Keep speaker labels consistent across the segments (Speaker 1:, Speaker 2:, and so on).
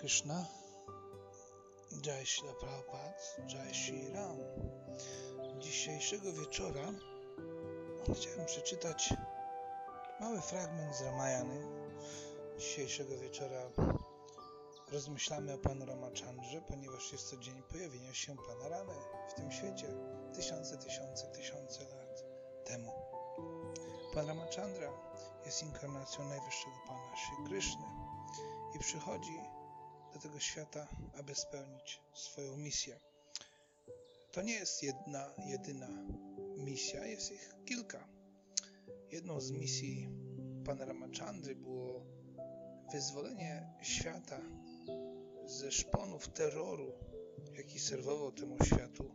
Speaker 1: Krishna, Jai Shila Prabhupada, Jai Shri Ram. Dzisiejszego wieczora chciałem przeczytać mały fragment z Ramayany. Dzisiejszego wieczora rozmyślamy o Panu Ramachandrze, ponieważ jest to dzień pojawienia się Pana Ramy w tym świecie tysiące, tysiące, tysiące lat temu. Pan Ramachandra jest inkarnacją najwyższego Pana Shri Krishny i przychodzi do tego świata, aby spełnić swoją misję. To nie jest jedna, jedyna misja, jest ich kilka. Jedną z misji Pana Ramachandry było wyzwolenie świata ze szponów terroru, jaki serwował temu światu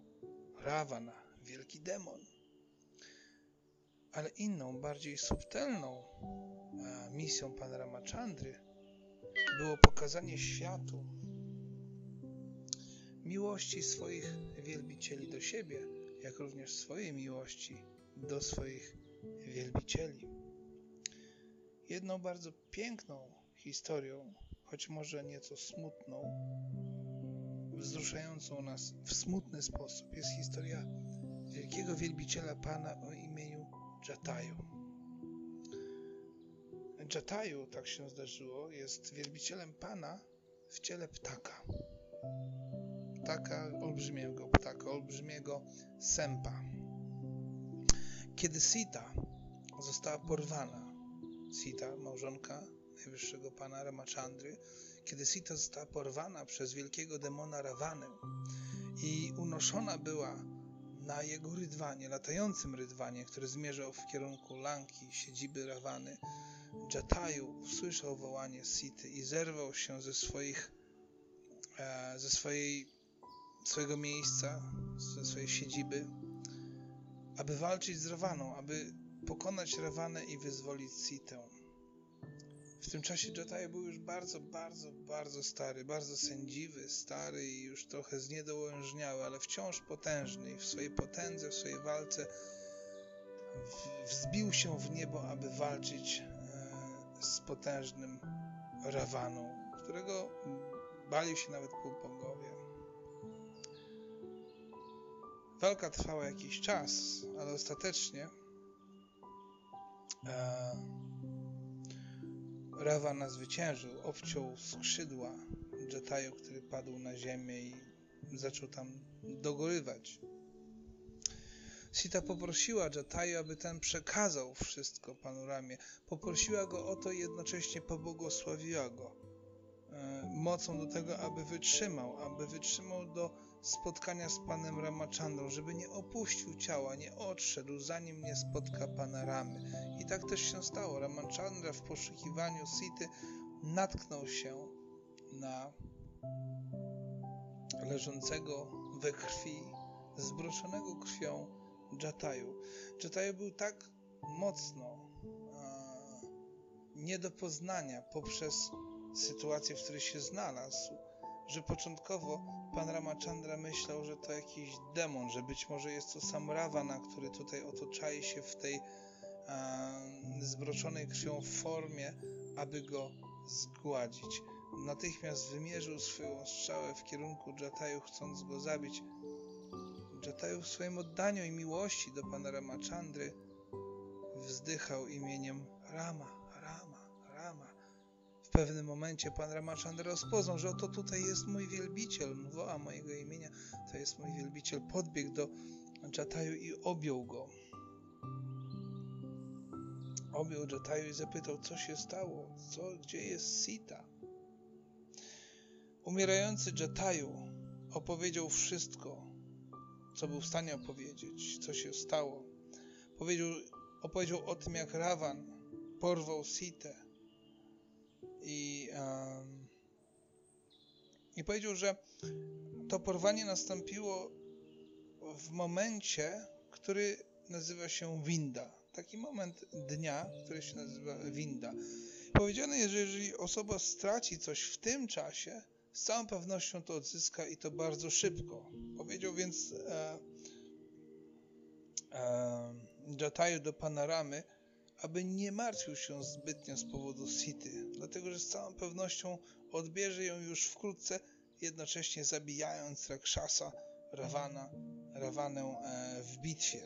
Speaker 1: Ravana, wielki demon. Ale inną, bardziej subtelną misją Pana Ramachandry było pokazanie światu miłości swoich wielbicieli do siebie, jak również swojej miłości do swoich wielbicieli. Jedną bardzo piękną historią, choć może nieco smutną, wzruszającą nas w smutny sposób, jest historia wielkiego wielbiciela Pana o imieniu Jataju. Jataju, tak się zdarzyło, jest wielbicielem Pana w ciele ptaka. Ptaka, olbrzymiego ptaka, olbrzymiego sępa. Kiedy Sita została porwana, Sita, małżonka najwyższego Pana Ramachandry, kiedy Sita została porwana przez wielkiego demona Rawanę i unoszona była na jego rydwanie, latającym rydwanie, który zmierzał w kierunku Lanki, siedziby Rawany, Jataju usłyszał wołanie Sity i zerwał się ze swoich e, ze swojej swojego miejsca, ze swojej siedziby, aby walczyć z Rawaną, aby pokonać Rawanę i wyzwolić Sitę. W tym czasie Jataju był już bardzo, bardzo, bardzo stary, bardzo sędziwy, stary i już trochę zniedołężniały, ale wciąż potężny i w swojej potędze, w swojej walce wzbił się w niebo, aby walczyć z potężnym Rawaną, którego bali się nawet półbogowie. Walka trwała jakiś czas, ale ostatecznie e, Ravana zwyciężył, obciął skrzydła Jetaju, który padł na ziemię i zaczął tam dogorywać. Sita poprosiła Jataju, aby ten przekazał wszystko panu Ramie. Poprosiła go o to i jednocześnie pobłogosławiła go e, mocą do tego, aby wytrzymał, aby wytrzymał do spotkania z panem Ramachandrą, żeby nie opuścił ciała, nie odszedł, zanim nie spotka pana Ramy. I tak też się stało. Ramachandra w poszukiwaniu Sity natknął się na leżącego we krwi, zbroczonego krwią Jataju. Jataju był tak mocno e, nie do poznania poprzez sytuację, w której się znalazł, że początkowo pan Ramachandra myślał, że to jakiś demon, że być może jest to sam Ravana, który tutaj otoczaje się w tej e, zbroczonej krwią formie, aby go zgładzić. Natychmiast wymierzył swoją strzałę w kierunku Jataju, chcąc go zabić, Jataju w swoim oddaniu i miłości do pana Ramachandry wzdychał imieniem Rama, Rama, Rama. W pewnym momencie pan Ramachandra rozpoznał, że oto tutaj jest mój wielbiciel, woła mojego imienia, to jest mój wielbiciel. Podbiegł do Jataju i objął go. Objął Jataju i zapytał, co się stało, co, gdzie jest Sita. Umierający Jataju opowiedział wszystko, co był w stanie opowiedzieć, co się stało. Powiedział, opowiedział o tym, jak Rawan porwał Sitę i, um, i powiedział, że to porwanie nastąpiło w momencie, który nazywa się winda. Taki moment dnia, który się nazywa winda. Powiedziane jest, że jeżeli osoba straci coś w tym czasie, z całą pewnością to odzyska i to bardzo szybko. Powiedział więc e, e, Jataju do Panoramy, aby nie martwił się zbytnio z powodu Sity, dlatego że z całą pewnością odbierze ją już wkrótce, jednocześnie zabijając Rakshasa Ravana, Ravanę e, w bitwie.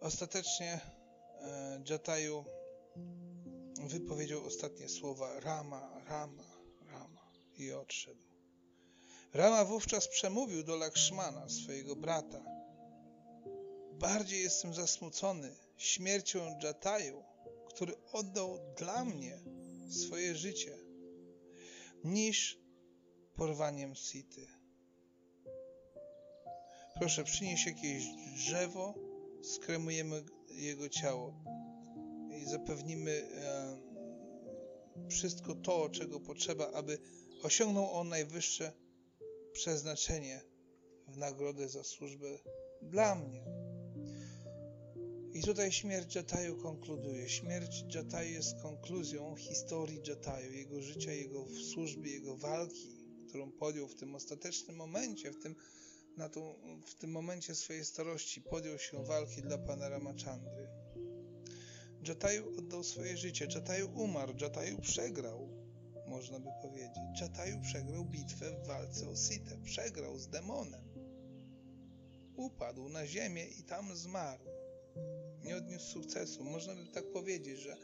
Speaker 1: Ostatecznie e, Jatayu wypowiedział ostatnie słowa Rama, Rama i odszedł. Rama wówczas przemówił do Lakshmana, swojego brata. Bardziej jestem zasmucony śmiercią Jatayu, który oddał dla mnie swoje życie, niż porwaniem Sity. Proszę, przynieś jakieś drzewo, skremujemy jego ciało i zapewnimy e, wszystko to, czego potrzeba, aby osiągnął on najwyższe przeznaczenie w nagrodę za służbę dla mnie. I tutaj śmierć Jataju konkluduje. Śmierć Jataju jest konkluzją historii Jataju, jego życia, jego służby, jego walki, którą podjął w tym ostatecznym momencie, w tym, na tą, w tym momencie swojej starości, podjął się walki dla pana Ramachandry. Jataju oddał swoje życie, Jataju umarł, Jataju przegrał, można by powiedzieć. Jataju przegrał bitwę w walce o Sitę, przegrał z demonem. Upadł na ziemię i tam zmarł. Nie odniósł sukcesu. Można by tak powiedzieć, że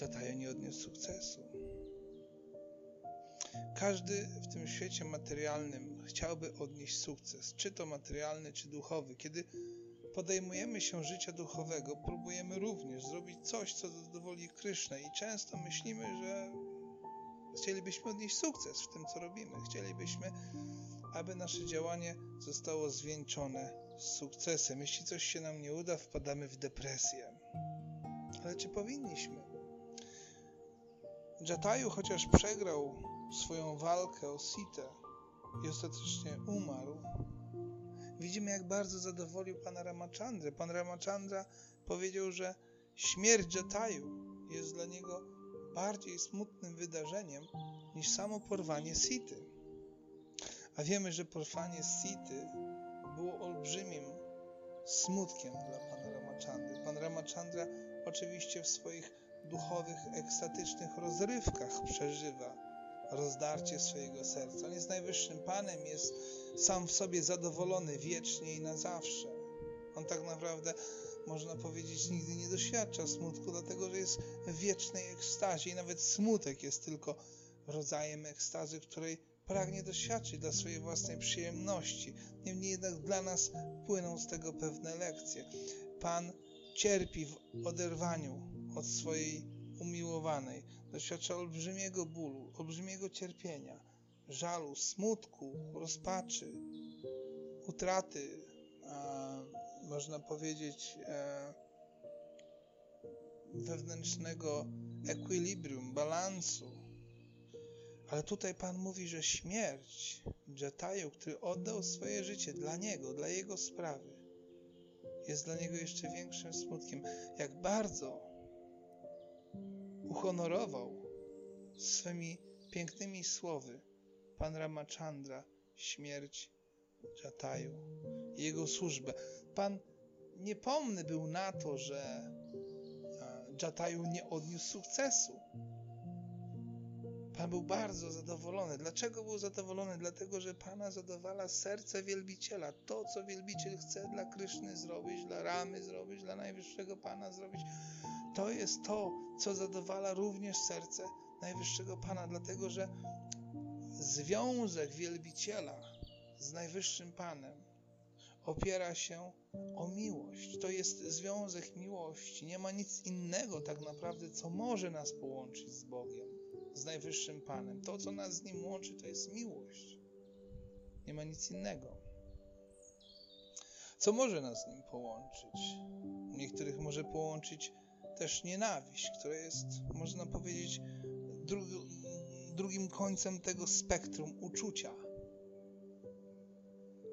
Speaker 1: Jataju nie odniósł sukcesu. Każdy w tym świecie materialnym chciałby odnieść sukces, czy to materialny, czy duchowy. Kiedy podejmujemy się życia duchowego, próbujemy również zrobić coś, co zadowoli Krysznę i często myślimy, że chcielibyśmy odnieść sukces w tym, co robimy. Chcielibyśmy, aby nasze działanie zostało zwieńczone sukcesem. Jeśli coś się nam nie uda, wpadamy w depresję. Ale czy powinniśmy? Jataju, chociaż przegrał swoją walkę o Sitę i ostatecznie umarł, widzimy, jak bardzo zadowolił pana Ramachandra. Pan Ramachandra powiedział, że śmierć Jataju jest dla niego bardziej smutnym wydarzeniem niż samo porwanie Sity. A wiemy, że porwanie Sity było olbrzymim smutkiem dla pana Ramachandry. Pan Ramachandra oczywiście w swoich duchowych, ekstatycznych rozrywkach przeżywa rozdarcie swojego serca. On jest najwyższym Panem, jest sam w sobie zadowolony wiecznie i na zawsze. On tak naprawdę, można powiedzieć, nigdy nie doświadcza smutku, dlatego że jest w wiecznej ekstazie i nawet smutek jest tylko rodzajem ekstazy, której pragnie doświadczyć dla swojej własnej przyjemności. Niemniej jednak dla nas płyną z tego pewne lekcje. Pan cierpi w oderwaniu od swojej umiłowanej, doświadcza olbrzymiego bólu, olbrzymiego cierpienia, żalu, smutku, rozpaczy, utraty, a, można powiedzieć, e, wewnętrznego ekwilibrium, balansu. Ale tutaj Pan mówi, że śmierć Jetaju, który oddał swoje życie dla Niego, dla Jego sprawy, jest dla Niego jeszcze większym smutkiem. Jak bardzo uhonorował swymi pięknymi słowy Pan Ramachandra śmierć Jataju i jego służbę. Pan niepomny był na to, że Jataju nie odniósł sukcesu. Pan był bardzo zadowolony. Dlaczego był zadowolony? Dlatego, że Pana zadowala serce wielbiciela. To, co wielbiciel chce dla Kryszny zrobić, dla Ramy zrobić, dla Najwyższego Pana zrobić, to jest to, co zadowala również serce Najwyższego Pana, dlatego że związek wielbiciela z Najwyższym Panem opiera się o miłość. To jest związek miłości. Nie ma nic innego tak naprawdę, co może nas połączyć z Bogiem, z Najwyższym Panem. To, co nas z Nim łączy, to jest miłość. Nie ma nic innego. Co może nas z Nim połączyć? Niektórych może połączyć też nienawiść, która jest, można powiedzieć, drugim końcem tego spektrum uczucia.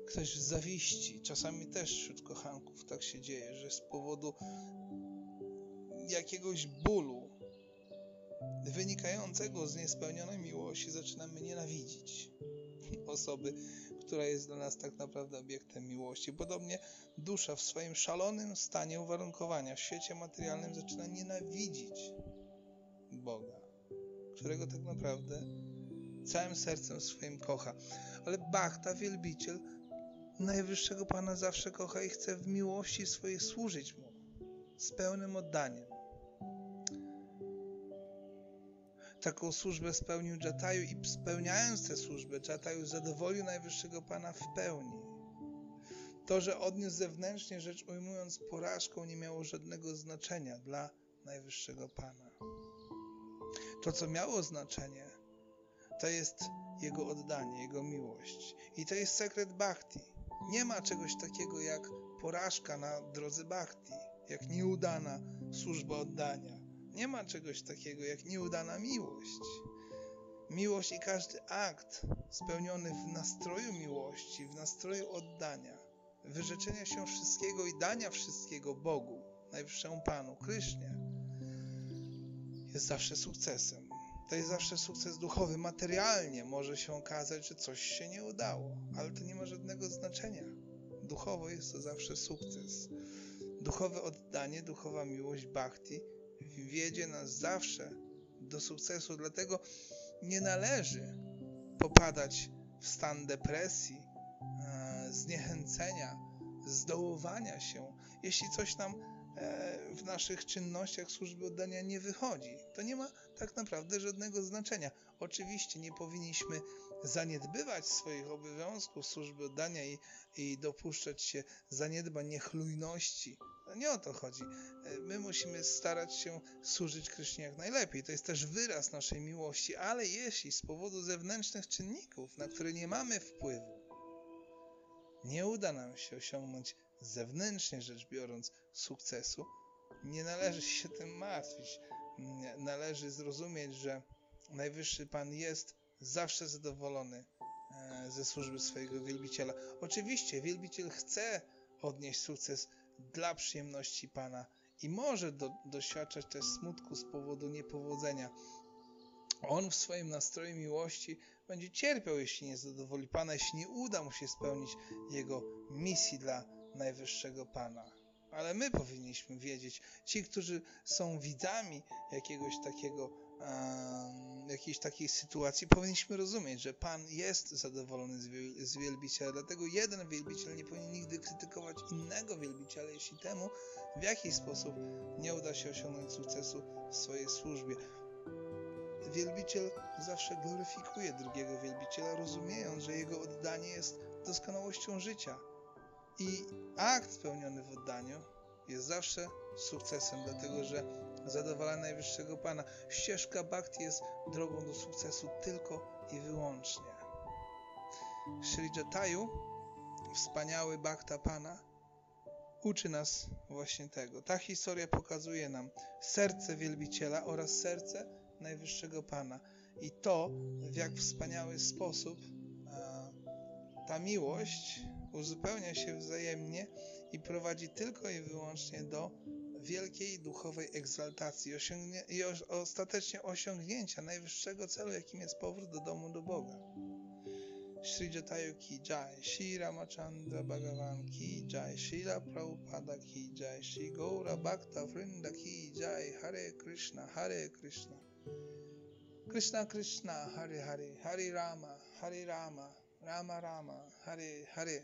Speaker 1: Ktoś zawiści, czasami też wśród kochanków tak się dzieje, że z powodu jakiegoś bólu wynikającego z niespełnionej miłości zaczynamy nienawidzić osoby, która jest dla nas tak naprawdę obiektem miłości. Podobnie dusza w swoim szalonym stanie uwarunkowania w świecie materialnym zaczyna nienawidzić Boga. którego tak naprawdę całym sercem swoim kocha. Ale Bachta, wielbiciel Najwyższego Pana zawsze kocha i chce w miłości swojej służyć Mu z pełnym oddaniem. Taką służbę spełnił Jataju i spełniając tę służbę, Jataju zadowolił Najwyższego Pana w pełni. To, że odniósł zewnętrznie rzecz ujmując porażką, nie miało żadnego znaczenia dla Najwyższego Pana. To, co miało znaczenie, to jest Jego oddanie, Jego miłość. I to jest sekret Bhakti. Nie ma czegoś takiego jak porażka na drodze Bhakti, jak nieudana służba oddania. Nie ma czegoś takiego jak nieudana miłość. Miłość i każdy akt spełniony w nastroju miłości, w nastroju oddania, wyrzeczenia się wszystkiego i dania wszystkiego Bogu, Najwyższemu Panu, Krysznie, jest zawsze sukcesem. To jest zawsze sukces duchowy. Materialnie może się okazać, że coś się nie udało, ale to nie ma żadnego znaczenia. Duchowo jest to zawsze sukces. Duchowe oddanie, duchowa miłość bhakti wiedzie nas zawsze do sukcesu. Dlatego nie należy popadać w stan depresji, e, zniechęcenia, zdołowania się. Jeśli coś nam e, w naszych czynnościach służby oddania nie wychodzi, to nie ma tak naprawdę żadnego znaczenia. Oczywiście nie powinniśmy zaniedbywać swoich obowiązków służby oddania i, i dopuszczać się zaniedbań, niechlujności. No nie o to chodzi. My musimy starać się służyć Krysznie jak najlepiej. To jest też wyraz naszej miłości, ale jeśli z powodu zewnętrznych czynników, na które nie mamy wpływu, nie uda nam się osiągnąć zewnętrznie rzecz biorąc sukcesu, nie należy się tym martwić należy zrozumieć, że Najwyższy Pan jest zawsze zadowolony e, ze służby swojego wielbiciela. Oczywiście wielbiciel chce odnieść sukces dla przyjemności Pana i może do, doświadczać też smutku z powodu niepowodzenia. On w swoim nastroju miłości będzie cierpiał, jeśli nie zadowoli Pana, jeśli nie uda mu się spełnić jego misji dla Najwyższego Pana ale my powinniśmy wiedzieć, ci, którzy są widzami jakiegoś takiego, um, jakiejś takiej sytuacji, powinniśmy rozumieć, że Pan jest zadowolony z, wiel z wielbiciela, dlatego jeden wielbiciel nie powinien nigdy krytykować innego wielbiciela, jeśli temu w jakiś sposób nie uda się osiągnąć sukcesu w swojej służbie. Wielbiciel zawsze gloryfikuje drugiego wielbiciela, rozumiejąc, że jego oddanie jest doskonałością życia, i akt spełniony w oddaniu jest zawsze sukcesem, dlatego że zadowala Najwyższego Pana. Ścieżka Bhakti jest drogą do sukcesu tylko i wyłącznie. Sri wspaniały Bhakta Pana, uczy nas właśnie tego. Ta historia pokazuje nam serce wielbiciela oraz serce Najwyższego Pana i to, w jak wspaniały sposób ta miłość uzupełnia się wzajemnie i prowadzi tylko i wyłącznie do wielkiej duchowej egzaltacji i ostatecznie osiągnięcia najwyższego celu, jakim jest powrót do domu do Boga. Sri Jatayu ki jai, Sri Ramachandra Bhagavan ki jai, Srila Prabhupada ki jai, Sri Gaura Bhakta Vrinda ki jai, Hare Krishna, Hare Krishna. Krishna Krishna, Hare Hare, Hare Rama, Hare Rama, Rama Rama, Hare Hare.